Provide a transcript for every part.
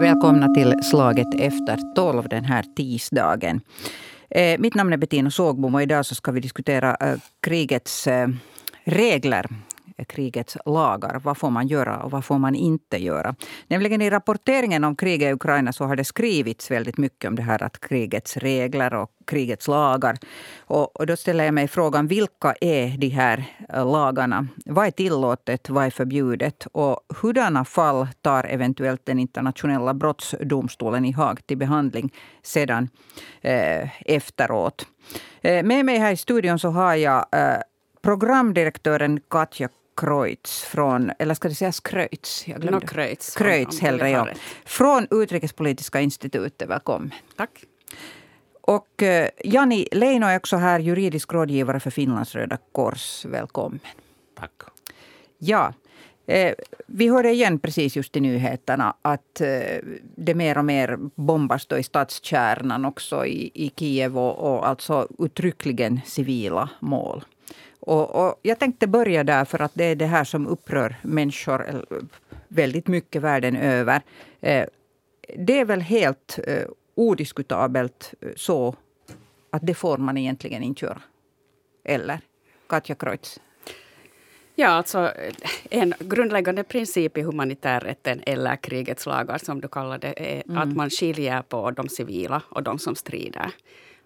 Välkomna till Slaget efter tolv den här tisdagen. Eh, mitt namn är Bettina Sågbom och idag så ska vi diskutera eh, krigets eh, regler krigets lagar. Vad får man göra och vad får man inte göra? Nämligen i rapporteringen om kriget i Ukraina så har det skrivits väldigt mycket om det här att krigets regler och krigets lagar. Och, då ställer jag mig frågan, vilka är de här eh, lagarna? Vad är tillåtet, vad är förbjudet? Och hurdana fall tar eventuellt den internationella brottsdomstolen i Haag till behandling sedan eh, efteråt? Eh, med mig här i studion så har jag eh, programdirektören Katja Kreutz från, eller ska det sägas Kreutz? Jag glömde. No, Kreutz. Kreutz hellre, ja. Från Utrikespolitiska institutet. Välkommen. Tack. Och eh, Jani Leino är också här, juridisk rådgivare för Finlands Röda Kors. Välkommen. Tack. Ja. Eh, vi hörde igen precis just i nyheterna att eh, det mer och mer bombas då i stadskärnan också i, i Kiev och, och alltså uttryckligen civila mål. Och, och, jag tänkte börja där för att det är det här som upprör människor väldigt mycket världen över. Eh, det är väl helt eh, odiskutabelt eh, så att det får man egentligen inte göra. Eller? Katja Kreutz? Ja, alltså en grundläggande princip i humanitärrätten eller krigets lagar som du kallar det är mm. att man skiljer på de civila och de som strider.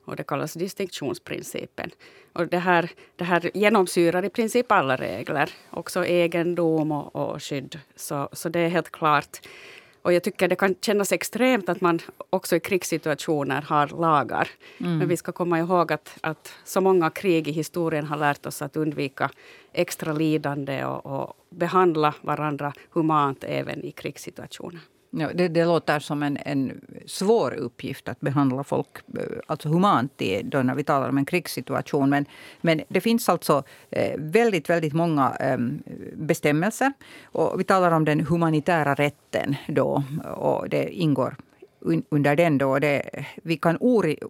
Och det kallas distinktionsprincipen. Och det, här, det här genomsyrar i princip alla regler, också egendom och, och skydd. Så, så det är helt klart. Och jag tycker det kan kännas extremt att man också i krigssituationer har lagar. Mm. Men vi ska komma ihåg att, att så många krig i historien har lärt oss att undvika extra lidande och, och behandla varandra humant även i krigssituationer. Ja, det, det, låter som en, en svår uppgift att behandla folk eh, alltså humant i, då när vi talar om en krigssituation. Men, men det finns alltså eh, väldigt, väldigt många ehm, bestämmelser. Och vi talar om den humanitära rätten då. Och det ingår under den. Då. Det, vi kan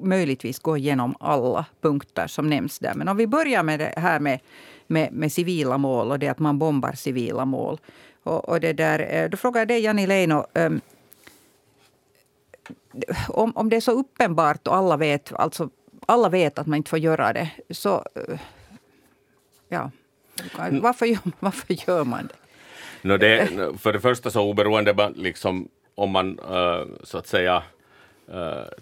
möjligtvis gå igenom alla punkter som nämns där. Men om vi börjar med det här med, med, med civila mål och det att man bombar civila mål. Och, och det där, eh, då frågar jag dig, Jani Leino. Um, om, om det är så uppenbart och alla vet, alltså, alla vet att man inte får göra det, så... Uh, ja, varför gör, varför gör man det? No det? För det första så oberoende liksom, om man uh, så att säga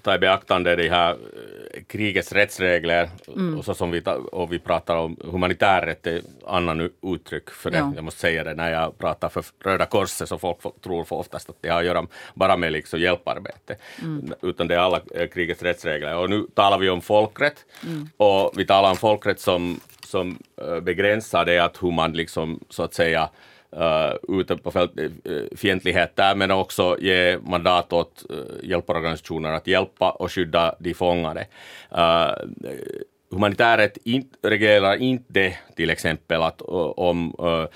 ta i beaktande de här uh, krigets rättsregler mm. och så som vi, och vi pratar om humanitär rätt, är annan uttryck för det. Ja. Jag måste säga det när jag pratar för Röda Korset så folk tror för oftast att det har att göra bara med liksom hjälparbete. Mm. Utan det är alla uh, krigets rättsregler. Och nu talar vi om folkrätt mm. och vi talar om folkrätt som, som begränsar det att hur man liksom så att säga uh, ute på fält, uh, fientlighet där, men också ge mandat åt uh, hjälporganisationer att hjälpa och skydda de fångade. Uh, humanitärrätt in, reglerar inte till exempel att om uh,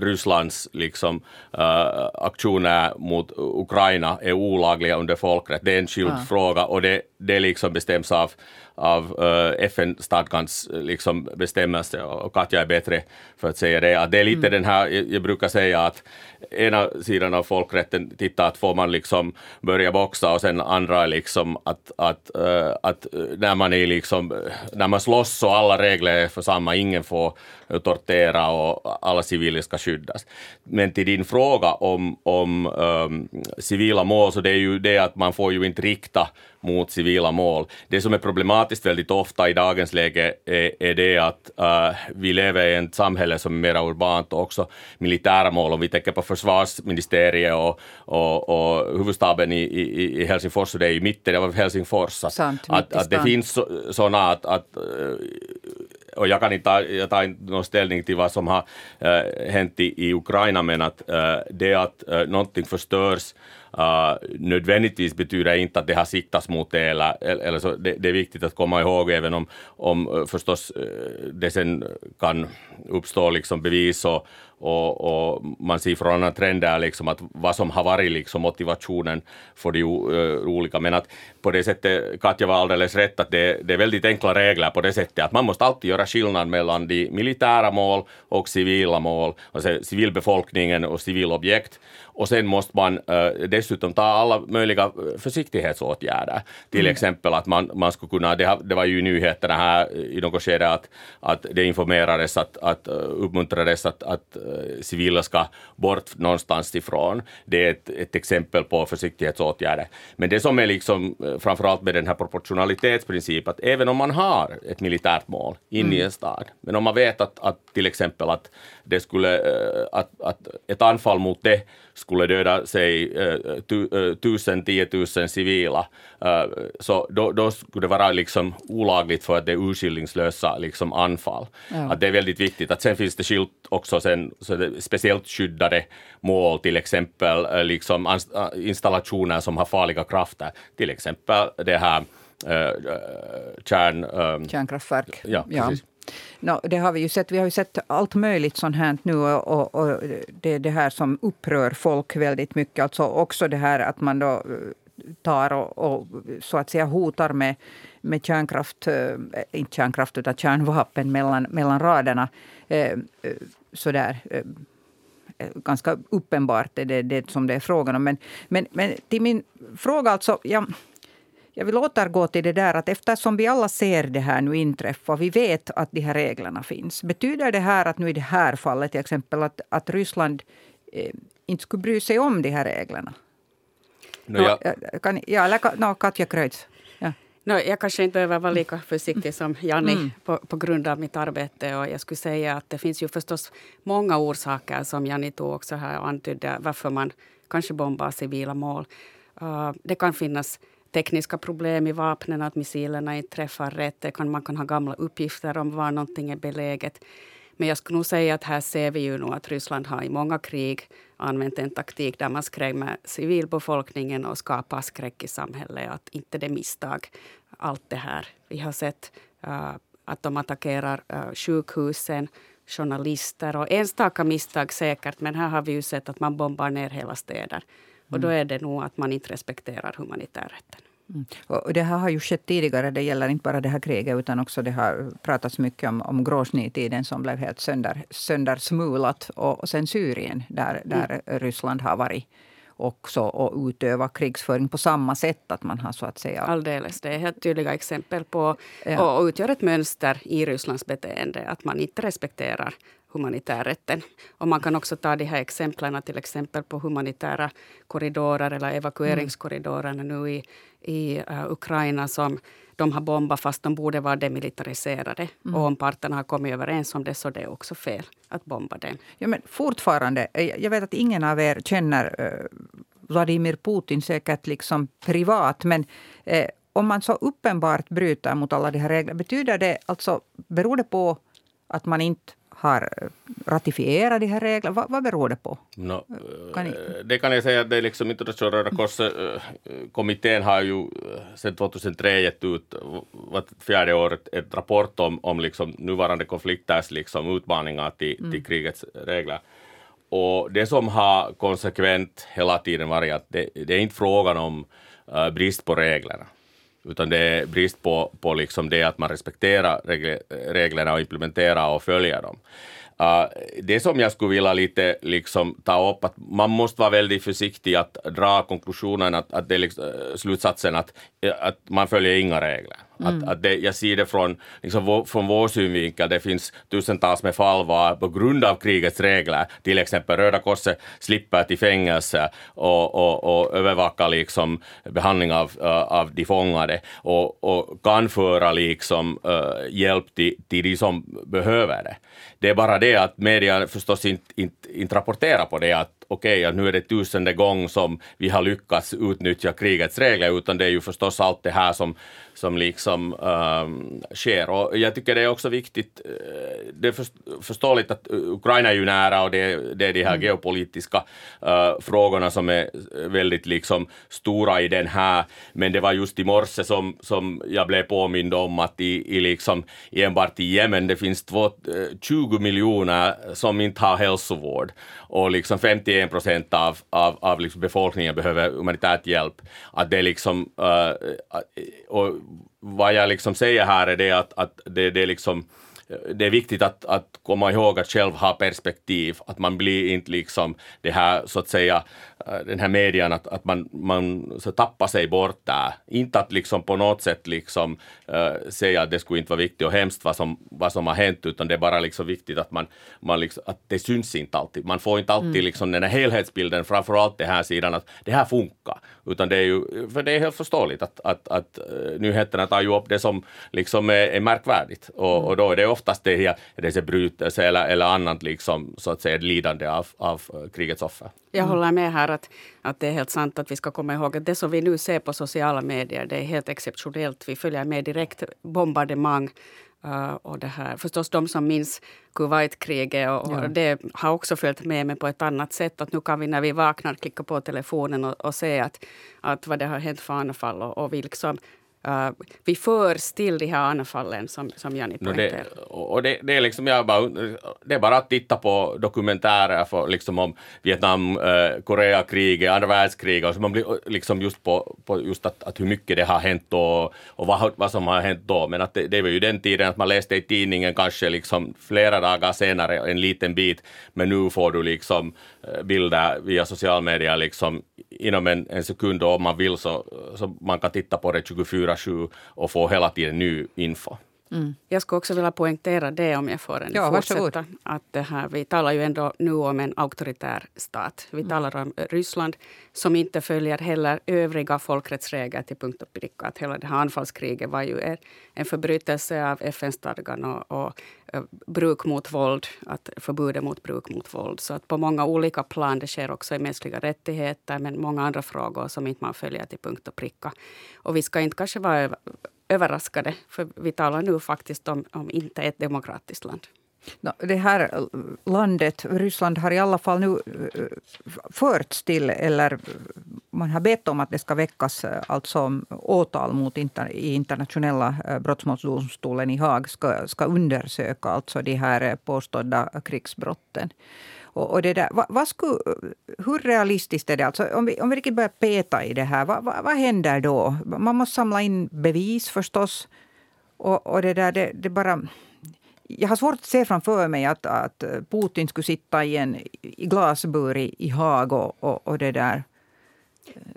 Rysslands liksom, uh, aktioner mot Ukraina är olagliga under folkrätt. Det är en skild ja. fråga och det, det liksom bestäms av av uh, FN-stadgans liksom, bestämmelse och Katja är bättre för att säga det. Att det är lite mm. den här, jag brukar säga att ena sidan av folkrätten tittar att får man liksom börja boxa och sen andra liksom att, att, uh, att när man är liksom, när man slåss så alla regler är för samma, ingen får tortera och alla civila ska skyddas. Men till din fråga om, om um, civila mål, så det är ju det att man får ju inte rikta mot civila mål. Det som är problematiskt väldigt ofta i dagens läge är, är det att uh, vi lever i ett samhälle som är mer urbant och också militära mål. Om vi tänker på försvarsministeriet och, och, och huvudstaben i, i, i Helsingfors, så det är i mitten av Helsingfors. Att, Sant, att, att det finns sådana att, att och jag kan inte ta, jag tar inte någon ställning till vad som har äh, hänt i, i Ukraina, men att äh, det att äh, någonting förstörs uh, nödvändigtvis betyder inte att det har siktats mot det. Eller, eller så, det, det, är viktigt att komma ihåg, även om, om eh, förstås eh, det sen kan uppstå liksom bevis och, och, och, man ser från andra trender liksom att vad som har varit liksom motivationen för de uh, olika. Men att på det sättet, Katja var alldeles rätt, att det, det, är väldigt enkla regler på det sättet att man måste alltid göra skillnad mellan de militära mål och civila mål, alltså civilbefolkningen och civilobjekt. Och sen måste man uh, dessutom ta alla möjliga försiktighetsåtgärder. Till mm. exempel att man, man skulle kunna, det, det var ju i nyheterna här i något skede att, att det informerades, att, att uppmuntrades att, att civila ska bort någonstans ifrån. Det är ett, ett exempel på försiktighetsåtgärder. Men det som är liksom framförallt med den här proportionalitetsprincipen, att även om man har ett militärt mål inne mm. i en stad, men om man vet att, att till exempel att det skulle, att, att ett anfall mot det skulle döda sig tu, tusen, tiotusen civila, så då, då, skulle det vara liksom olagligt för att det är urskillningslösa liksom anfall. Ja. Att det är väldigt viktigt. Att sen finns det skilt också sen, speciellt skyddade mål, till exempel liksom installationer som har farliga krafter, till exempel det här kärn... Kärnkraftverk. Ja, precis. No, det har vi ju sett. Vi har ju sett allt möjligt sånt här nu och, och det är det här som upprör folk väldigt mycket. Alltså också det här att man då eh, tar och, och så att säga hotar med, med kärnkraft, äh, inte kärnkraft utan kärnvapen mellan, mellan raderna. Äh, sådär. Äh, ganska uppenbart är det, det som det är frågan om. Men, men, men till min fråga alltså. Jag, jag vill återgå till det där att eftersom vi alla ser det här nu inträffa, vi vet att de här reglerna finns. Betyder det här att nu i det här fallet till exempel att, att Ryssland eh, inte skulle bry sig om de här reglerna? No, ja. Kan, ja, eller no, Katja Kreutz. Ja. No, jag kanske inte behöver vara lika försiktig som Janni mm. på, på, grund av mitt arbete. Och jag skulle säga att det finns ju förstås många orsaker som Janni tog också här och antydde varför man kanske bombar civila mål. Uh, det kan finnas tekniska problem i vapnen, att missilerna inte träffar rätt. Kan, man kan ha gamla uppgifter om var någonting är beläget. Men jag skulle nog säga att här ser vi ju nu att Ryssland har i många krig använt en taktik där man skrämmer civilbefolkningen och skapar skräck i samhället. Att inte det är misstag, allt det här. Vi har sett uh, att de attackerar uh, sjukhusen, journalister och enstaka misstag säkert. Men här har vi ju sett att man bombar ner hela städer. Och då mm. är det nog att man inte respekterar humanitärrätten. Mm. Och det här har ju skett tidigare. Det gäller inte bara det här kriget utan också det har pratats mycket om, om gråsnitiden som blev helt sönder, söndersmulat. Och, och sen Syrien där, där mm. Ryssland har varit också och utöva krigsföring på samma sätt. att man har så att säga... Alldeles. Det är helt tydliga exempel på ja. och utgör ett mönster i Rysslands beteende. Att man inte respekterar humanitärrätten. Och man kan också ta de här exemplen till exempel på humanitära korridorer eller evakueringskorridorerna nu i, i uh, Ukraina som de har bombat fast de borde vara demilitariserade. Mm. Och om parterna har kommit överens om det så det är också fel att bomba dem. Ja, men fortfarande, eh, jag vet att ingen av er känner uh, Vladimir Putin säkert liksom privat. Men uh, om man så uppenbart bryter mot alla de här reglerna, betyder det alltså, beror det på att man inte har ratifierat de här reglerna? Vad, vad beror det på? No, kan ni... Eh, det kan jag säga att det är liksom Internationella Röda Korset-kommittén har ju eh, sedan 2003 gett ut vart fjärde år ett rapport om, om liksom nuvarande konflikters liksom utmaningar till, mm. till krigets regler. Och det som har konsekvent hela tiden varit att det, det är inte frågan om uh, brist på reglerna utan det är brist på, på liksom det att man respekterar reglerna och implementerar och följer dem. Uh, det som jag skulle vilja lite liksom ta upp, att man måste vara väldigt försiktig att dra konklusionen, att, att det är liksom, eh, slutsatsen att, att man följer inga regler. Mm. Att, att det, jag ser det från, liksom, från vår synvinkel, det finns tusentals med fall var på grund av krigets regler, till exempel Röda Korset slipper till fängelse och, och, och övervaka liksom behandling av, uh, av de fångade och, och kan föra liksom, uh, hjälp till, till de som behöver det. Det är bara det att media förstås inte, inte, inte rapporterar på det, att okej, okay, nu är det tusende gång som vi har lyckats utnyttja krigets regler, utan det är ju förstås allt det här som, som liksom um, sker. Och jag tycker det är också viktigt, eh, det är förståeligt att Ukraina är ju nära och det, det är de här mm. geopolitiska uh, frågorna som är väldigt liksom stora i den här, men det var just i morse som, som jag blev påmind om att i, i liksom, enbart i Jemen det finns två, 20 miljoner som inte har hälsovård och liksom 51 procent av, av, av liksom befolkningen behöver humanitär hjälp. Att det liksom, uh, och vad jag liksom säger här är det att, att det, det är liksom det är viktigt att, att komma ihåg att själv ha perspektiv, att man blir inte liksom det här så att säga den här median, att, att man, man så tappar sig bort där. Inte att liksom på något sätt liksom, uh, säga att det skulle inte vara viktigt och hemskt vad som, vad som har hänt, utan det är bara liksom viktigt att, man, man liksom, att det syns inte alltid. Man får inte alltid mm. liksom den här helhetsbilden, framförallt den här sidan att det här funkar. Utan det är ju, för det är helt förståeligt att, att, att eh, nyheterna tar ju upp det som liksom är, är märkvärdigt. Och, och då är det oftast det här, det brytelse eller, eller annat liksom, så att säga, lidande av, av eh, krigets offer. Jag håller med här att, att det är helt sant att vi ska komma ihåg att det som vi nu ser på sociala medier det är helt exceptionellt. Vi följer med direkt bombardemang Uh, och det här. Förstås de som minns Kuwaitkriget och, ja. det har också följt med mig på ett annat sätt. Att nu kan vi när vi vaknar klicka på telefonen och, och se att, att vad det har hänt för anfall och, och vi liksom Uh, vi förs till de här anfallen som, som Jani poängterar. No och det, det, är liksom, jag bara, det är bara att titta på dokumentärer för, liksom om Vietnam, uh, Koreakriget, andra världskriget. Och så man blir liksom just på, på just att, att, hur mycket det har hänt då och vad, vad som har hänt då. Men att det, det var ju den tiden att man läste i tidningen kanske liksom flera dagar senare en liten bit. Men nu får du liksom uh, bilder via sociala medier liksom inom en, en sekund och om man vill så, så man kan titta på det 24-7 och få hela tiden ny info. Mm. Jag skulle också vilja poängtera det om jag får en ja, fortsätta. Att det här, vi talar ju ändå nu om en auktoritär stat. Vi mm. talar om Ryssland som inte följer heller övriga folkrättsregler till punkt och pricka. Att hela det här anfallskriget var ju en förbrytelse av FN-stadgan och, och uh, bruk mot våld, att förbudet mot bruk mot våld. Så att på många olika plan, det sker också i mänskliga rättigheter men många andra frågor som inte man följer till punkt och pricka. Och vi ska inte kanske vara överraskade, för vi talar nu faktiskt om, om inte ett demokratiskt land. Det här landet, Ryssland, har i alla fall nu eh, förts till, eller man har bett om att det ska väckas eh, alltså åtal mot inter, i internationella eh, brottmålsdomstolen i Haag ska, ska undersöka alltså de här påstådda krigsbrotten. Och, och det där, vad, vad skulle, hur realistiskt är det? Alltså, om, vi, om vi riktigt börjar peta i det här, vad, vad, vad händer då? Man måste samla in bevis förstås. Och, och det där, det, det bara... Jag har svårt att se framför mig att, att Putin skulle sitta i en i glasbur i, i Haag och, och, och det där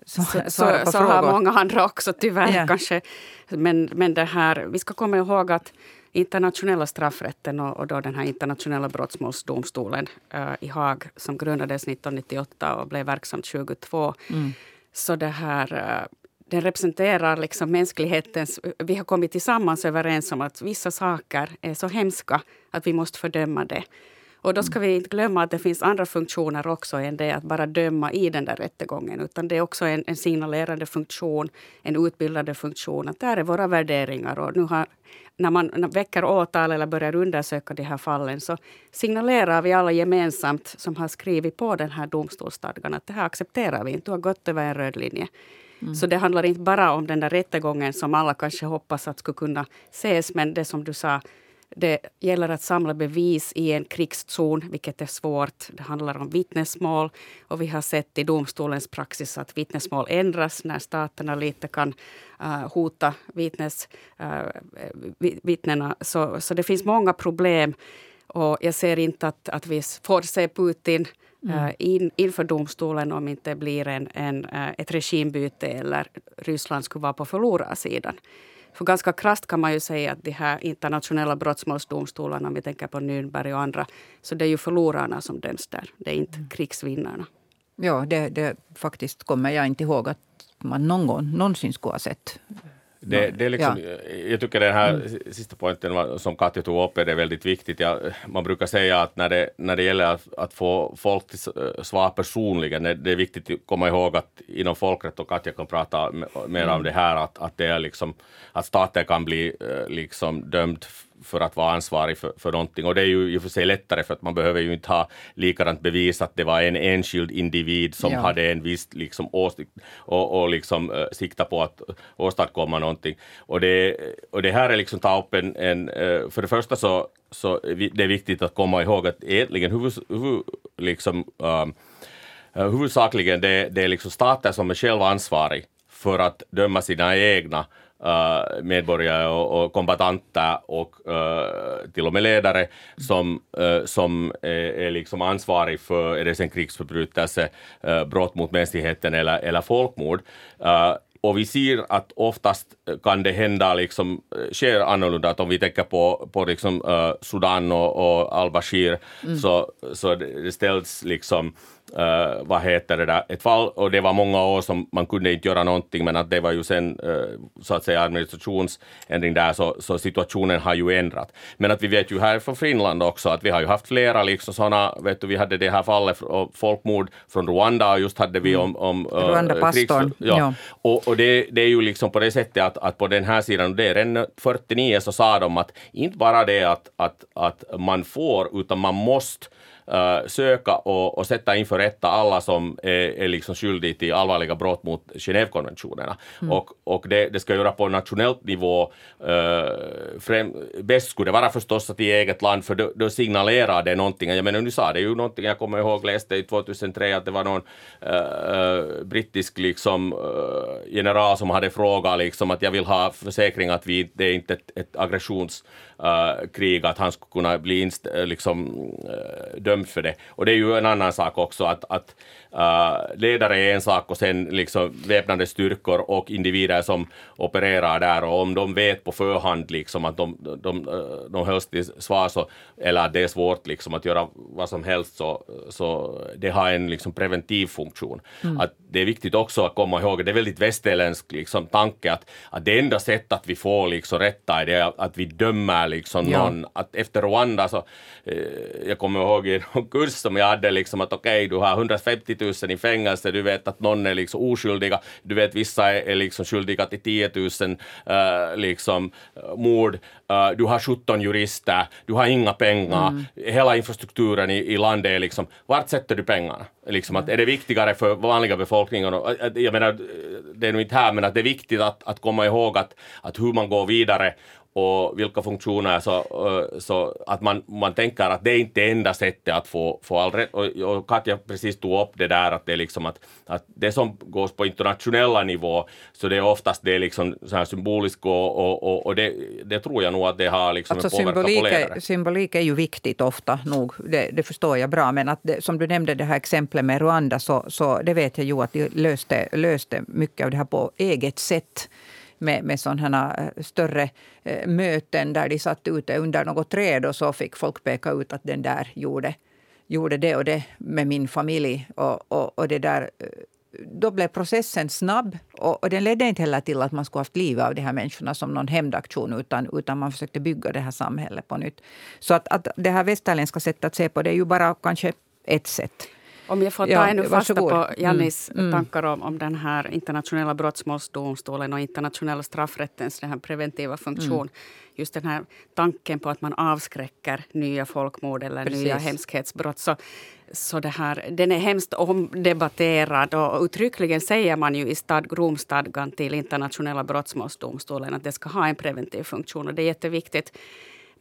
så, så, så, så har många andra också tyvärr ja. kanske. Men, men det här, vi ska komma ihåg att internationella straffrätten och, och då den här internationella brottmålsdomstolen uh, i Haag som grundades 1998 och blev verksam 2022. Mm. Så det här, uh, den representerar liksom mänsklighetens... Vi har kommit tillsammans överens om att vissa saker är så hemska att vi måste fördöma det. Och då ska vi inte glömma att det finns andra funktioner också än det att bara döma i den där rättegången. Utan det är också en, en signalerande funktion, en utbildande funktion. Att där är våra värderingar. Och nu har, när man väcker åtal eller börjar undersöka de här fallen så signalerar vi alla gemensamt som har skrivit på den här domstolsstadgan att det här accepterar vi inte. Du har gått över en röd linje. Mm. Så det handlar inte bara om den där rättegången som alla kanske hoppas att skulle kunna ses. Men det som du sa, det gäller att samla bevis i en krigszon, vilket är svårt. Det handlar om vittnesmål. Och vi har sett i domstolens praxis att vittnesmål ändras när staterna lite kan uh, hota vittnes, uh, vittnena. Så, så det finns många problem. Och jag ser inte att, att vi får se Putin Mm. In, inför domstolen om inte blir en, en, ett regimbyte eller Ryssland skulle vara på förlorarsidan. För ganska krasst kan man ju säga att de här internationella brottmålsdomstolarna, om vi tänker på Nürnberg och andra, så det är ju förlorarna som döms där. Det är inte mm. krigsvinnarna. Ja, det, det faktiskt kommer jag inte ihåg att man någon gång någonsin skulle ha sett Det, det är liksom, ja. Jag tycker den här mm. sista poängen som Katja tog upp är det väldigt viktigt. Ja, man brukar säga att när det, när det gäller att, att få folk till svar personligen, det är viktigt att komma ihåg att inom folkrätt, och Katja kan prata mer mm. om det här, att, att, det är liksom, att staten kan bli eh, liksom dömd för att vara ansvarig för, för någonting. Och det är ju i och för sig lättare för att man behöver ju inte ha likadant bevis att det var en enskild individ som ja. hade en viss liksom åsikt och, och liksom uh, sikta på att åstadkomma någonting. Och det, och det här är liksom ta upp en, en uh, för det första så, så det är viktigt att komma ihåg att egentligen huvud, huvud, liksom, uh, huvudsakligen det, det är liksom staten som är själv ansvarig för att döma sina egna uh, medborgare och, och kombatanter och uh, till och med ledare som, uh, som är, är, liksom ansvarig för är det sen krigsförbrytelse, brott mot mänskligheten eller, eller folkmord. Och vi ser att oftast kan det hända, liksom, sker annorlunda. Att om vi tänker på, på liksom, Sudan och, och al-Bashir mm. så, så det ställs liksom uh, vad heter det där, ett fall och det var många år som man kunde inte göra någonting men att det var ju sen uh, så att säga administrationsändring där så, så situationen har ju ändrat. Men att vi vet ju här från Finland också att vi har ju haft flera liksom sådana, vet du, vi hade det här fallet folkmord från Rwanda och just hade vi mm. om, om uh, Rwanda-pastorn. Ja. ja. Och, och det, det, är ju liksom på det sättet att, att på den här sidan, det är redan 49 så sa de att inte bara det att, att, att man får utan man måste söka och, och sätta inför rätta alla som är, är liksom skyldiga till allvarliga brott mot Genèvekonventionerna. Mm. Och, och det, det ska göra på nationellt nivå. Uh, främ, bäst skulle det vara förstås att i eget land, för då, då signalerar det någonting. Jag menar, nu sa det ju någonting, jag kommer ihåg, läste i 2003 att det var någon uh, brittisk liksom, uh, general som hade frågat liksom, att jag vill ha försäkring att vi, det är inte ett, ett aggressions uh, krig, att han skulle kunna bli inst, uh, liksom, uh, dömd för det. Och det är ju en annan sak också att, att uh, ledare är en sak och sen liksom väpnade styrkor och individer som opererar där och om de vet på förhand liksom att de, de, de, de hölls till svar så, eller att det är svårt liksom att göra vad som helst så, så det har en liksom preventiv funktion. Mm. Att det är viktigt också att komma ihåg, det är väldigt västerländsk liksom tanke att, att det enda sättet att vi får liksom rätta är det att vi dömer liksom ja. någon. Att efter Rwanda så, eh, jag kommer ihåg i en kurs som jag hade liksom att okej, okay, du har 150 000 i fängelse, du vet att någon är liksom oskyldiga, du vet vissa är, är liksom skyldiga till 10 000 uh, liksom mord, uh, du har 17 jurister, du har inga pengar, mm. hela infrastrukturen i, i landet är liksom, vart sätter du pengarna? Liksom att är det viktigare för vanliga befolkningen? Jag menar, det är nog inte här, men att det är viktigt att, att komma ihåg att, att hur man går vidare och vilka funktioner så, eh, så att man, man tänker att det är inte enda sättet att få, få all rätt. Och, och Katja precis tog upp det där att det är liksom att, att det som går på internationella nivå så det är oftast det är liksom så här symboliskt och, och, och, det, det, tror jag nog att det har liksom alltså en påverkan symbolik på ledare. Är, symbolik är ju viktigt ofta nog, det, det förstår jag bra, men att det, som du nämnde det här exemplet med Rwanda så, så det vet jag ju att de löste, löste mycket av det här på eget sätt med, med sådana eh, större eh, möten där de satt ute under något träd och så fick folk peka ut att den där gjorde, gjorde det och det med min familj. Och, och, och det där, eh, då blev processen snabb och, och den ledde inte heller till att man skulle haft livet av de här människorna som någon hämndaktion utan, utan man försökte bygga det här samhället på nytt. Så att, att det här västerländska sättet att se på det är ju bara kanske ett sätt. Om jag får ta ja, ännu fasta på mm. Jannis mm. tankar om, om den här internationella brottmålsdomstolen och internationella straffrättens den här preventiva funktion. Mm. Just den här tanken på att man avskräcker nya folkmord eller Precis. nya hemskhetsbrott. Så, så det här, den är hemskt omdebatterad och uttryckligen säger man ju i stad, Romstadgan till internationella brottmålsdomstolen att det ska ha en preventiv funktion och det är jätteviktigt.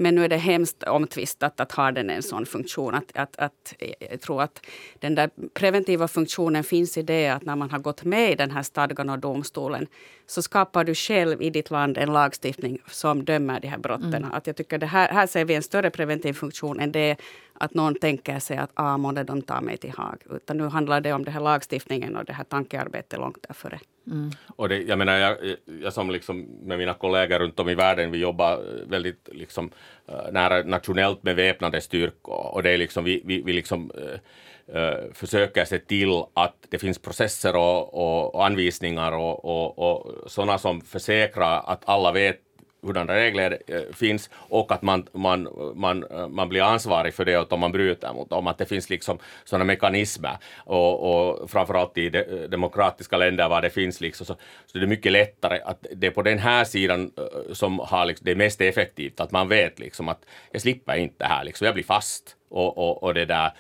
Men nu är det hemskt omtvistat att ha den en sån funktion. Att, att, att, jag tror att den där preventiva funktionen finns i det att när man har gått med i den här stadgan och domstolen så skapar du själv i ditt land en lagstiftning som dömer de här brotten. Mm. Att jag tycker det här, här ser vi en större preventiv funktion än det att någon tänker sig att ah, månde de ta mig till Haag. Utan nu handlar det om den här lagstiftningen och det här tankearbetet långt därför. Mm. Och det, jag menar, jag, jag som liksom med mina kollegor runt om i världen, vi jobbar väldigt liksom, uh, nära nationellt med väpnade styrkor och det är liksom, vi, vi, vi liksom uh, försöker se till att det finns processer och, och, och anvisningar och, och, och sådana som försäkrar att alla vet hurdana regler eh, finns och att man, man, man, eh, man blir ansvarig för det om man bryter mot dem. Att det finns liksom sådana mekanismer och, och framförallt i de, eh, demokratiska länder var det finns liksom så, så det är mycket lättare att det är på den här sidan som har liksom, det är mest effektivt att man vet liksom att jag slipper inte det här liksom, jag blir fast och, och, och det där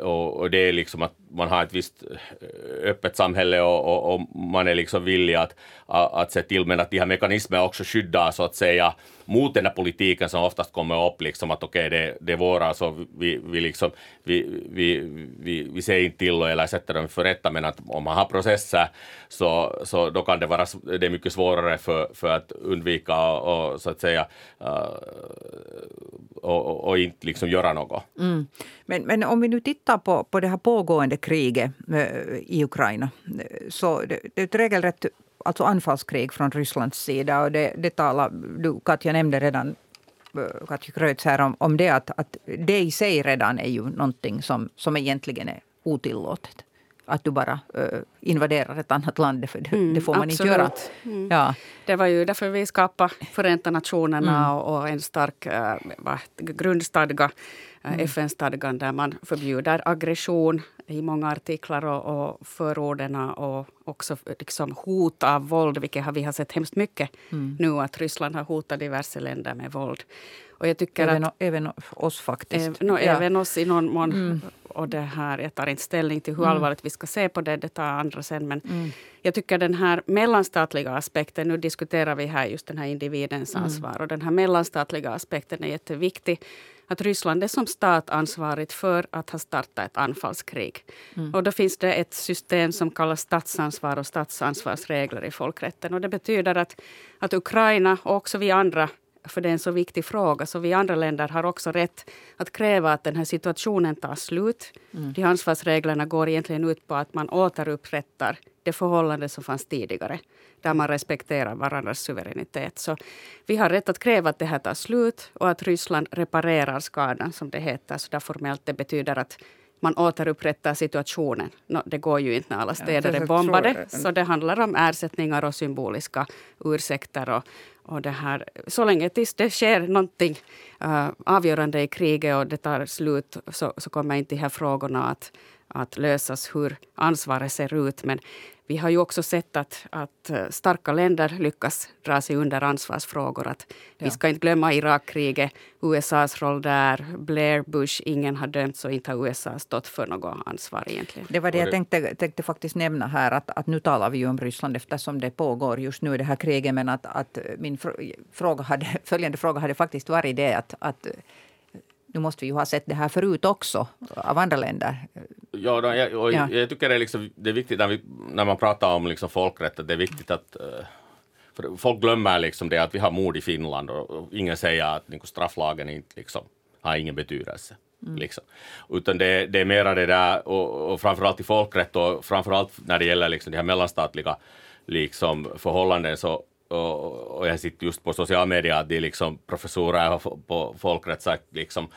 och, och det är liksom att man har ett visst eh, öppet samhälle och, och, och, man är liksom villig att, att, se till, men att de här mekanismerna också skyddar så att säga mot den här politiken som oftast kommer upp, liksom att okej, okay, det, det är våra, så vi, vi, liksom, vi, vi, vi, vi ser inte till eller sätter dem för rätta, men att om man har processer så, så då kan det vara det är mycket svårare för, för att undvika och, och så att säga eh, och, och, och, inte liksom göra något. Mm. Men, men om vi nu tittar på, på det här pågående kriget eh, i Ukraina. Så det, det är ett regelrätt alltså anfallskrig från Rysslands sida. Och det, det talar, du Katja nämnde redan eh, Katja Krötz här om, om det att, att det i sig redan är ju någonting som, som egentligen är otillåtet att du bara uh, invaderar ett annat land. För det, mm, det får man absolut. inte göra. Mm. Ja. Det var ju därför vi skapade Förenta Nationerna mm. och, och, en stark uh, grundstadga mm. FN-stadgan där man förbjuder aggression i många artiklar och, och förorden och också liksom hot av våld, vilket vi har sett hemskt mycket mm. nu, att Ryssland har hotat diverse länder med våld. Och jag tycker även, att, även oss faktiskt. No, ja. Även oss i någon mån. Mm. Och det här, jag tar inte ställning till hur mm. allvarligt vi ska se på det, det tar andra sen. Men mm. jag tycker den här mellanstatliga aspekten, nu diskuterar vi här just den här individens ansvar. Och den här mellanstatliga aspekten är jätteviktig att Ryssland är som stat ansvarigt för att ha startat ett anfallskrig. Mm. Och då finns det ett system som kallas statsansvar och statsansvarsregler i folkrätten. Och det betyder att, att Ukraina och också vi andra för det är en så viktig fråga. Så vi andra länder har också rätt att kräva att den här situationen tar slut. Mm. De ansvarsreglerna går egentligen ut på att man återupprättar det förhållande som fanns tidigare. Där man respekterar varandras suveränitet. Så vi har rätt att kräva att det här tar slut och att Ryssland reparerar skadan, som det heter. Så där formellt det betyder att man återupprättar situationen. No, det går ju inte när alla städer är bombade. Så det handlar om ersättningar och symboliska ursäkter. Och, och det här, så länge tills det sker någonting uh, avgörande i kriget och det tar slut så, så kommer inte de här frågorna att, att lösas hur ansvaret ser ut. Men vi har ju också sett att, att eh, starka länder lyckas dra sig under ansvarsfrågor. Att ja. Vi ska inte glömma Irakkriget, USAs roll där, Blair, Bush, ingen har dömts och inte har USA stått för något ansvar egentligen. Det var det jag tänkte, tänkte faktiskt nämna här, att, att nu talar vi ju om Ryssland eftersom det pågår just nu det här kriget, men att, att min fråga hade, följande fråga hade faktiskt varit det att, att nu måste vi ju ha sett det här förut också av andra länder. Ja, då, jag, och ja. jag tycker det är, liksom, det är viktigt när, vi, när man pratar om liksom folkrätt, att det är viktigt att uh, folk glömmer liksom det att vi har mord i Finland och, och ingen säger att liksom, strafflagen inte liksom, har ingen betydelse. Mm. Liksom. Utan det, det, är mera det där, och, och framförallt i folkrätt och framförallt när det gäller liksom de här mellanstatliga liksom, förhållanden så och, och jag sitter just på sociala medier att de liksom professorer på folkrätt sagt liksom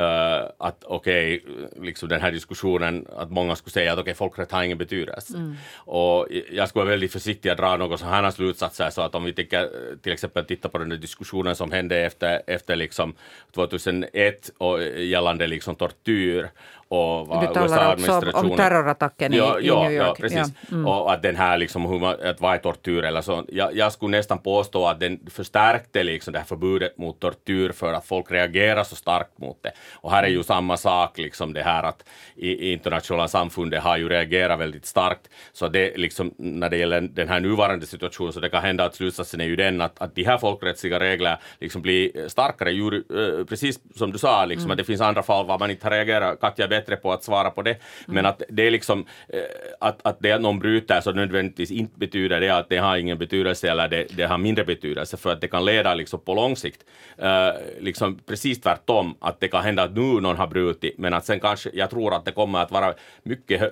Uh, att okej, okay, liksom den här diskussionen, att många skulle säga att okej, okay, folkrätt har ingen betydelse. Mm. Och jag skulle vara väldigt försiktig att dra några sådana slutsatser, så att om vi tycker, till exempel tittar på den där diskussionen som hände efter, efter liksom 2001 och gällande liksom tortyr och vad du talar också om terrorattacken i, ja, i New York. Ja, precis. Ja. Mm. Och att den här liksom, hur man, att vad är tortyr eller så. Jag, jag skulle nästan påstå att den förstärkte liksom det här förbudet mot tortyr för att folk reagerar så starkt mot det. Och här är ju mm. samma sak, liksom det här att i, i internationella samfundet har ju reagerat väldigt starkt. Så det liksom, när det gäller den här nuvarande situationen, så det kan hända att slutsatsen är ju den att, att de här folkrättsliga reglerna liksom blir starkare, ju, äh, precis som du sa, liksom, mm. att det finns andra fall var man inte har reagerat. Katja bättre på att svara på det. Men mm. att det är liksom eh, att, att det någon bryter så nödvändigtvis inte betyder det att det har ingen betydelse eller det, det har mindre betydelse för att det kan leda liksom på lång sikt uh, liksom precis tvärtom att det kan hända att nu någon har brutit men att sen kanske jag tror att det kommer att vara mycket uh,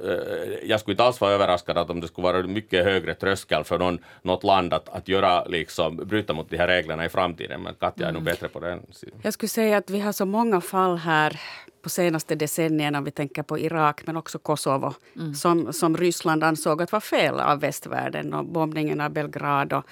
jag skulle inte alls vara överraskad att om det skulle vara mycket högre tröskel för någon, något land att, att göra liksom bryta mot de här reglerna i framtiden men Katja är mm. nog bättre på den Jag skulle säga att vi har så många fall här på senaste decennierna, om vi tänker på Irak men också Kosovo, mm. som, som Ryssland ansåg att var fel av västvärlden och bombningen av Belgrad och,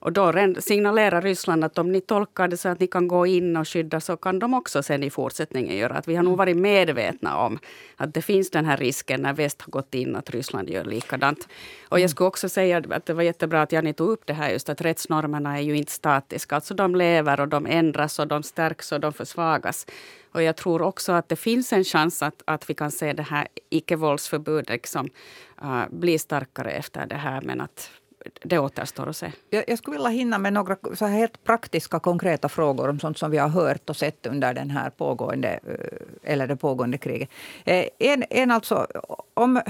och då signalerar Ryssland att om ni tolkar det så att ni kan gå in och skydda så kan de också sen i fortsättningen göra. Att vi har nog varit medvetna om att det finns den här risken när väst har gått in att Ryssland gör likadant. Och jag skulle också säga att det var jättebra att Janni tog upp det här just att rättsnormerna är ju inte statiska. Alltså de lever och de ändras och de stärks och de försvagas. Och jag tror också att det finns en chans att, att vi kan se det här icke-våldsförbudet liksom, uh, äh, bli starkare efter det här. Men att det återstår att se. Jag, jag skulle vilja hinna med några så här helt praktiska konkreta frågor om sånt som vi har hört och sett under den här pågående, eh, eller det pågående kriget. Eh, en, en alltså, om,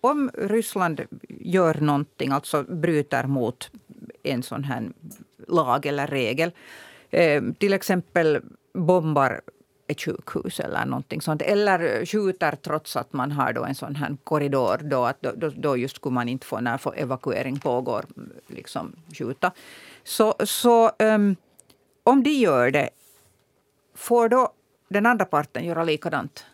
om Ryssland gör någonting, alltså bryter mot en sån här lag eller regel, eh, till exempel bombar ett sjukhus eller någonting sånt. Eller skjuter trots att man har då en sån här korridor. Då, att då, då just skulle man inte få när evakuering pågår liksom skjuta. Så, så um, om de gör det, får då den andra parten göra likadant?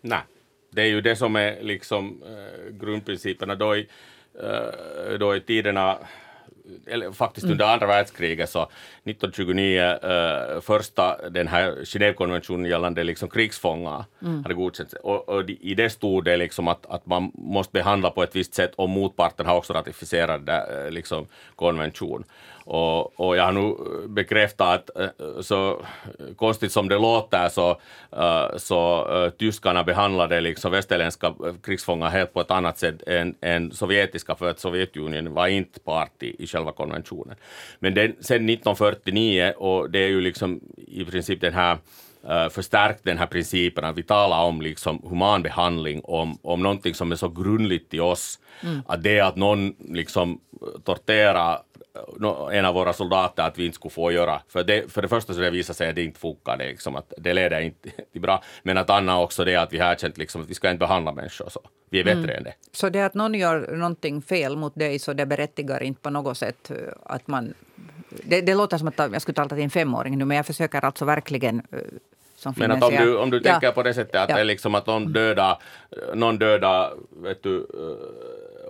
Nej, det är ju det som är liksom eh, grundprinciperna. Då i, eh, då i tiderna eller faktiskt under andra världskriget så 1929 uh, första den här Genèvekonventionen gällande liksom krigsfångar mm. hade godkänts och, och, i det stod det liksom att, att man måste behandla på ett visst sätt och motparten har också ratificerat det, uh, liksom konvention. Och, och jag har nu bekräftat att uh, så konstigt som det låter så, så tyskarna behandlade liksom västerländska krigsfångar helt på ett annat sätt än, än sovjetiska för att Sovjetunionen var inte part i, i själva konventionen. Men den, sen 1949, och det är ju liksom i princip den här förstärkt den här principen att vi talar om liksom human behandling, om, om någonting som är så grundligt i oss, mm. att det att någon liksom torterar en av våra soldater att vi inte skulle få göra. För det, för det första så det visar sig att det inte funkar, det, liksom att det leder inte till bra. Men att Anna också det att vi har erkänt liksom att vi ska inte behandla människor så. Vi är bättre mm. än det. Så det att någon gör någonting fel mot dig så det berättigar inte på något sätt eh, att man... Det, det låter som att jag skulle tala till en femåring nu men jag försöker alltså verkligen eh, men att om du, om du ja. tänker på det sättet att ja. det liksom att någon dödar, någon dödar vet du,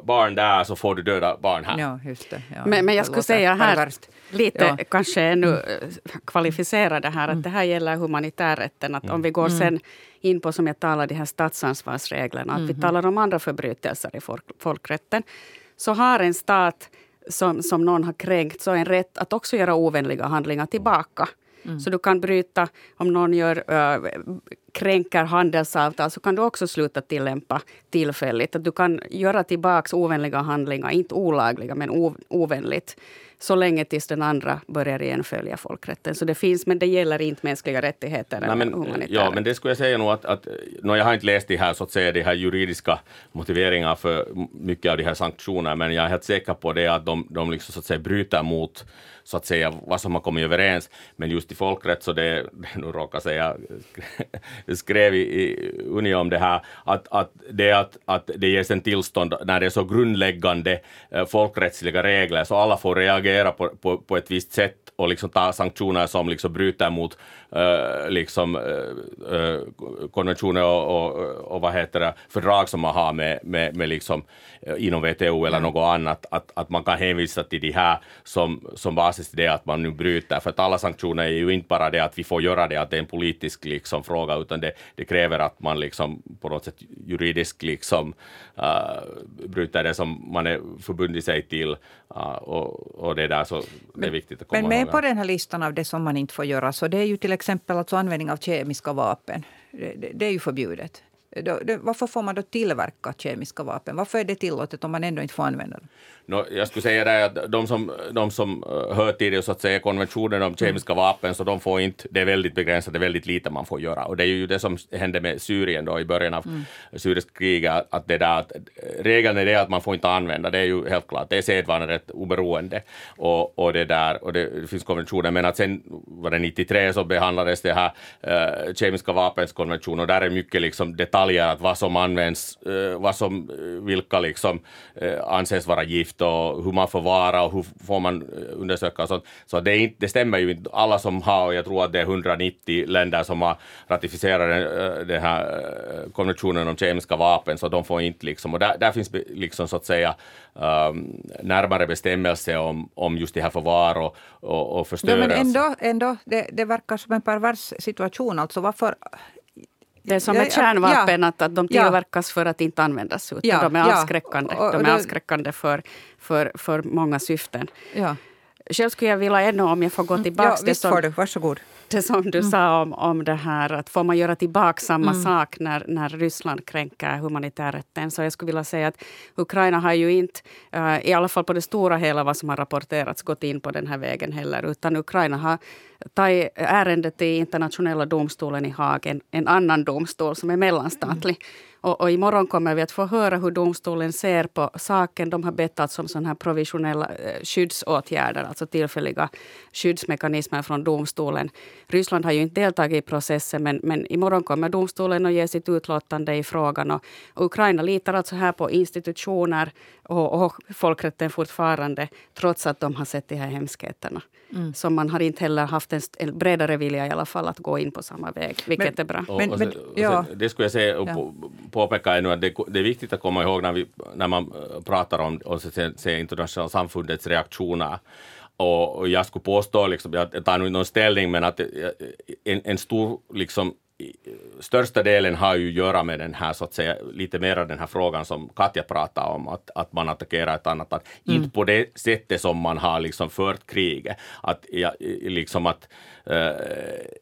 barn där så får du döda barn här. Ja, just det. Ja, men, men jag skulle säga här lite ja. kanske ännu mm. kvalificera det här att mm. det här gäller humanitärrätten. Att om vi går mm. sen in på som jag talade, de här statsansvarsreglerna, att vi mm-hmm. talar om andra förbrytelser i folk, folkrätten, så har en stat som, som någon har kränkt så en rätt att också göra ovänliga handlingar tillbaka. Mm. Så du kan bryta, om någon gör, äh, kränker handelsavtal så kan du också sluta tillämpa tillfälligt. Att du kan göra tillbaka ovänliga handlingar, inte olagliga men ovänligt så länge tills den andra börjar igen följa folkrätten. Så det finns, men det gäller inte mänskliga rättigheter Nej, men, Ja, men det skulle jag säga nog att, att no, jag har inte läst de här, så att säga, de här juridiska motiveringarna för mycket av de här sanktionerna, men jag är helt säker på det att de, de liksom, så att säga, bryter mot så att säga vad som har kommit överens. Men just i folkrätt så det, nu råkar säga, skrev i, i Uni om det här, att, att det att, att det ges en tillstånd när det är så grundläggande eh, folkrättsliga regler så alla får reagera på, på, på ett visst sätt och liksom ta sanktioner som liksom bryter mot uh, liksom, uh, konventioner och, och, och, vad heter det, fördrag som man har med, med, med liksom, inom WTO eller mm. något annat, att, att man kan hänvisa till de här som, som basis till det att man nu bryter. För att alla sanktioner är ju inte bara det att vi får göra det, att det är en politisk liksom, fråga, utan det, det kräver att man liksom, på något sätt juridiskt liksom, uh, bryter det som man är förbundit sig till. Uh, och, och det där så det är viktigt att komma Men med på den här listan av det som man inte får göra, så det är ju till exempel alltså användning av kemiska vapen. Det, det, det är ju förbjudet. Då, det, varför får man då tillverka kemiska vapen? Varför är det tillåtet om man ändå inte får använda dem? No, jag skulle säga det att de som, de som eh, hör till det, så att säga, konventionen om kemiska mm. vapen, så de får inte, det är väldigt begränsat, det är väldigt lite man får göra. Och det är ju det som hände med Syrien då i början av mm. syriska kriget, att det där, att regeln är det att man får inte använda, det är ju helt klart, det är sedvanerätt oberoende. Och, och det där, och det, finns konventioner, men att sen var det 93 så behandlades det här uh, kemiska vapens konvention och där är mycket liksom detalj detaljer, att vad som används, eh, vad som, eh, vilka liksom eh, anses vara gift och hur man får vara och hur får man undersöka och sånt. Så det, inte, det stämmer ju inte. Alla som har, och jag tror att det är 190 länder som har ratificerat den, den här konventionen om kemiska vapen, så de får inte liksom, och där, där finns liksom så att säga um, närmare bestämmelser om, om just det här förvar och, och, och förstörelse. Ja, men ändå, ändå det, det verkar som en pervers situation. Alltså varför det är som med kärnvapen, ja, att, att de tillverkas för att inte användas. Utan ja, de är avskräckande, ja. de är avskräckande för, för, för många syften. Ja. Själv skulle jag vilja ännu, om jag får gå tillbaka... Ja, visst får du. Varsågod det som du mm. sa om, om det här att får man göra tillbaka samma mm. sak när, när Ryssland kränker humanitärrätten. Så jag skulle vilja säga att Ukraina har ju inte, uh, i alla fall på det stora hela vad som har rapporterats, gått in på den här vägen heller. Utan Ukraina har tagit ärendet till internationella domstolen i Haag, en, en annan domstol som är mellanstatlig. Mm. Och, och imorgon kommer vi att få höra hur domstolen ser på saken. De har bett alltså om sådana här provisionella eh, skyddsåtgärder, alltså tillfälliga skyddsmekanismer från domstolen. Ryssland har ju inte deltagit i processen, men, men imorgon kommer domstolen att ge sitt utlåtande i frågan. Och, och Ukraina litar alltså här på institutioner och, och folkrätten fortfarande, trots att de har sett de här hemskheterna. Mm. Så man har inte heller haft en, en, bredare vilja i alla fall att gå in på samma väg, vilket men, är bra. Och, men, och sen, ja. sen, det skulle jag säga och ja. påpeka ännu att det, det, är viktigt att komma ihåg när, vi, när man äh, pratar om och se internationella samfundets reaktioner och, jag skulle påstå, liksom, jag tar nu någon ställning, men att en, en stor liksom, största delen har ju att göra med den här, så att säga, lite mer den här frågan som Katja pratade om, att, att man attackerar ett annat land. Mm. Inte på det sättet som man har liksom fört kriget. Att, ja, liksom att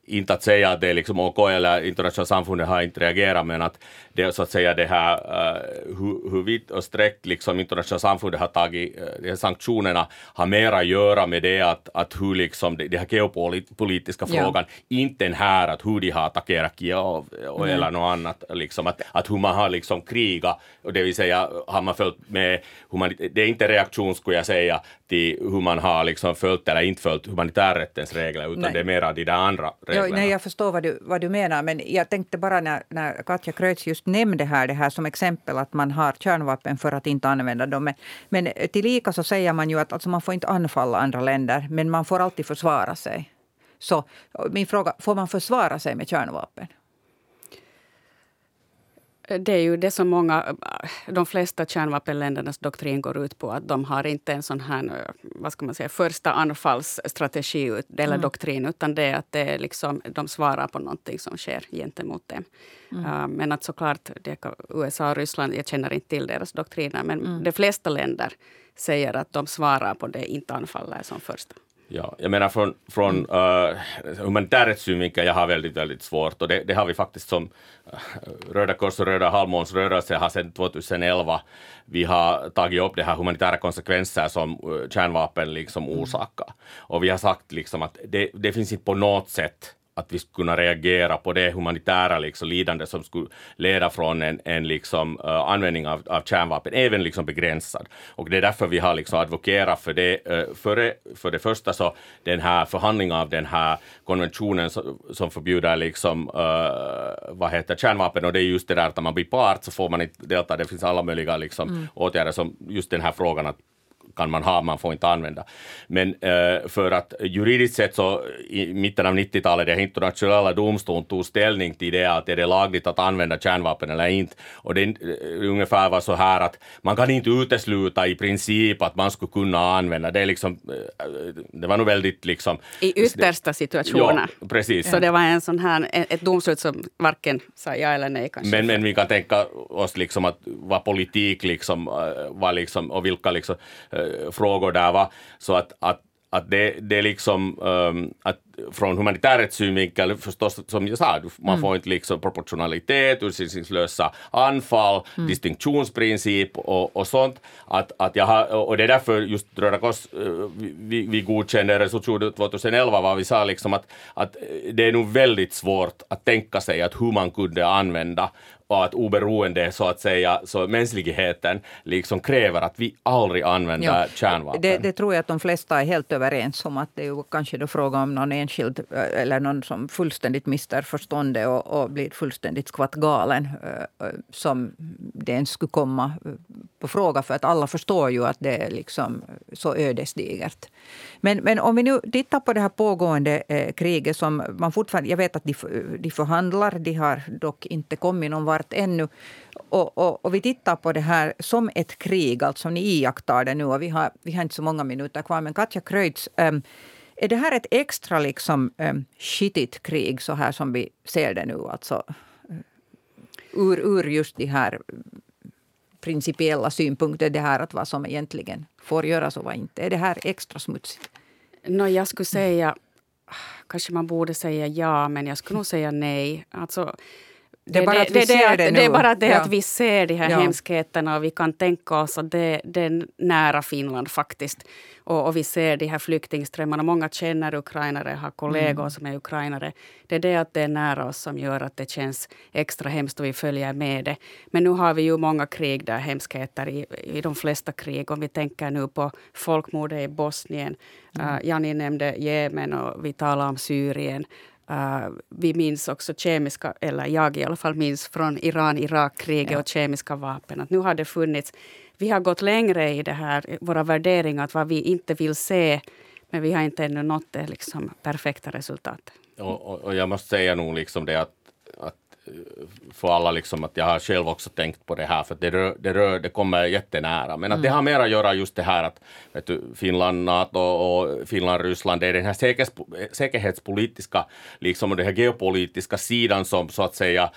inte att säga att det är liksom OK eller internationella samfundet har inte reagerat, men att det är så att säga det här uh, hur, hur vitt och sträckt liksom internationella samfundet har tagit uh, de här sanktionerna har mer att göra med det att, att hur liksom det, det här geopolitiska frågan, ja. inte den här att hur de har attackerat Kiev och, eller något annat, liksom att, att hur man har liksom krigat, och det vill säga har man följt med, humanit- det är inte reaktion skulle jag säga till hur man har liksom följt eller inte följt humanitärrättens regler, utan Nej. det är mera de där andra reglerna. Jo, nej, jag förstår vad du, vad du menar, men jag tänkte bara när, när Katja Kreutz just nämnde här det här som exempel att man har kärnvapen för att inte använda dem. Men, men tillika så säger man ju att alltså man får inte anfalla andra länder, men man får alltid försvara sig. Så min fråga, får man försvara sig med kärnvapen? Det är ju det som många, de flesta kärnvapenländernas doktrin går ut på. Att de har inte en sån här, vad ska man säga, första anfallsstrategi eller mm. doktrin. Utan det är att det är liksom, de svarar på någonting som sker gentemot dem. Mm. Uh, men att såklart, det, USA och Ryssland, jag känner inte till deras doktriner. Men mm. de flesta länder säger att de svarar på det, inte anfaller som första. Ja, jag menar från, från mm. uh, humanitär synvinkel, jag har väldigt, väldigt svårt och det, det har vi faktiskt som uh, Röda Kors och Röda Halvmåns rörelse har sedan 2011. Vi har tagit upp det här humanitära konsekvenser som uh, kärnvapen liksom mm. orsakar. Och vi har sagt liksom att det, det finns inte på något sätt att vi skulle kunna reagera på det humanitära liksom, lidande som skulle leda från en, en liksom, uh, användning av, av kärnvapen, även liksom begränsad. Och det är därför vi har liksom advokerat för det. Uh, för, för det första så den här förhandlingen av den här konventionen som, som förbjuder liksom, uh, vad heter kärnvapen och det är just det där att man blir part så får man inte delta. Det finns alla möjliga liksom, mm. åtgärder som just den här frågan att kan man ha, man får inte använda. Men eh, för att juridiskt sett så i mitten av 90-talet, den internationella domstolen tog ställning till det att är det lagligt att använda kärnvapen eller inte. Och det är ungefär var så här att man kan inte utesluta i princip att man skulle kunna använda det. Är liksom, eh, det var nog väldigt liksom... I yttersta situationer. Ja, precis. Så det var en sån här, ett domslut som varken sa ja eller nej kanske. Men, men vi kan tänka oss liksom att vad politik liksom eh, var liksom och vilka liksom Eh, frågor där. Va? Så att, att, att det, det är liksom um, att från humanitär synvinkel förstås, som jag sa, man mm. får inte liksom proportionalitet, urskillningslösa anfall, mm. distinktionsprincip och, och sånt. Att, att jag har, och det är därför just Röda Kors, eh, vi, vi godkände resolution 2011, var vi sa liksom att, att det är nog väldigt svårt att tänka sig att hur man kunde använda och att oberoende så att säga, så mänskligheten liksom kräver att vi aldrig använder ja, kärnvapen. Det, det, tror jag att de flesta är helt överens om att det är ju kanske då fråga om någon enskild eller någon som fullständigt mister förståndet och, och blir fullständigt skvatt galen som det ens skulle komma på fråga. För att alla förstår ju att det är liksom så ödesdigert. Men, men om vi nu tittar på det här pågående kriget som man fortfarande... Jag vet att de, de förhandlar, de har dock inte kommit någon vart ännu. Och, och, och, vi tittar på det här som ett krig, alltså ni iakttar det nu. Och vi, har, vi har inte så många minuter kvar. Men Katja Kreutz, är det här ett extra liksom, ehm, um, skitigt krig så här som vi ser det nu? Alltså, eh, ur, ur just de här principiella synpunkter, det här att vad som egentligen får göras och vad inte. Är det här extra smutsigt? No, jag skulle säga, kanske man borde säga ja, men jag skulle nog säga nej. Alltså, det är bara att vi det, ser det, nu. Det är bara det ja. att vi ser de här ja. hemskheterna och vi kan tänka oss att det, det är nära Finland faktiskt. Och, och, vi ser de här flyktingströmmarna. Många känner ukrainare, har kollegor mm. som är ukrainare. Det är det att det är nära oss som gör att det känns extra hemskt och vi följer med det. Men nu har vi ju många krig där, hemskheter i, i de flesta krig. Om vi tänker nu på folkmordet i Bosnien. Mm. Uh, Jani nämnde Jemen och vi talar om Syrien. Uh, vi minns också kemiska, eller jag i alla fall minns från Iran-Irak-kriget ja. och kemiska vapen. Att nu har det funnits, vi har gått längre i det här, våra värderingar, att vad vi inte vill se. Men vi har inte ännu nått det liksom, perfekta resultatet. Och, och, och, jag måste säga nog liksom det att för alla liksom att jag har själv också tänkt på det här för det, rör, det, rör, det kommer jättenära. Men att mm. det har mer att göra just det här att vet du, Finland, NATO och Finland, Ryssland, det är den här säkerhets, säkerhetspolitiska liksom, och den här geopolitiska sidan som så att säga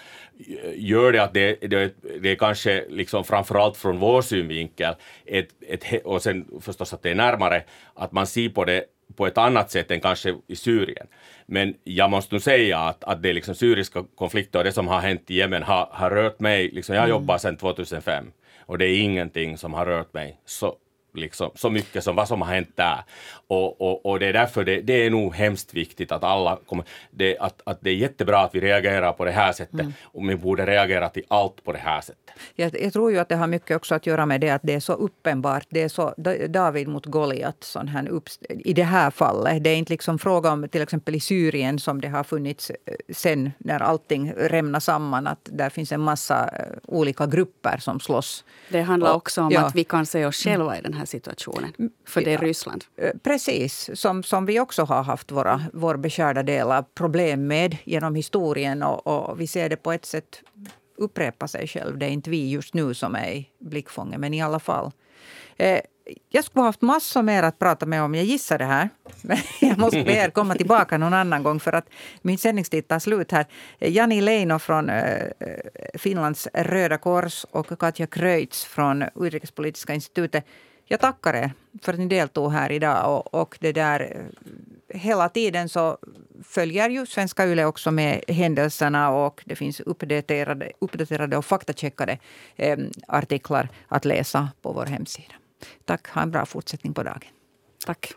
gör det att det, det, det är kanske liksom framförallt från vår synvinkel ett, ett, och sen förstås att det är närmare att man ser på det på ett annat sätt än kanske i Syrien. Men jag måste nog säga att, att det liksom syriska konflikter och det som har hänt i Jemen har, har rört mig. Liksom, jag har mm. jobbat sedan 2005 och det är ingenting som har rört mig så liksom, så mycket som vad som har hänt där. Och, och, och det är därför det, det är nog hemskt viktigt att alla kommer, det, att, att det är jättebra att vi reagerar på det här sättet mm. och vi borde reagera till allt på det här sättet. Jag, jag, tror ju att det har mycket också att göra med det att det är så uppenbart. Det är så David mot Goliat sån här upp, i det här fallet. Det är inte liksom fråga om till exempel i Syrien som det har funnits eh, sen när allting rämnar samman. Att där finns en massa eh, olika grupper som slåss. Det handlar också om ja. att vi kan se oss själva i den här situationen. För det är Ryssland. Eh, precis, som, som vi också har haft våra, vår beskärda del av problem med genom historien. Och, och, vi ser det på ett sätt upprepa sig själv. Det är inte vi just nu som är i blickfånget, men i alla fall. Eh, jag skulle ha haft massor mer att prata med om. Jag gissar det här. Men jag måste be er komma tillbaka någon annan gång för att min sändningstid tar slut här. Jani Leino från eh, Finlands Röda Kors och Katja Kreutz från Utrikespolitiska institutet jag tackar er för att ni deltog här idag. Och, och det där, eh, hela tiden så följer ju Svenska Yle också med händelserna och det finns uppdaterade, uppdaterade och faktacheckade eh, artiklar att läsa på vår hemsida. Tack, ha en bra fortsättning på dagen. Tack.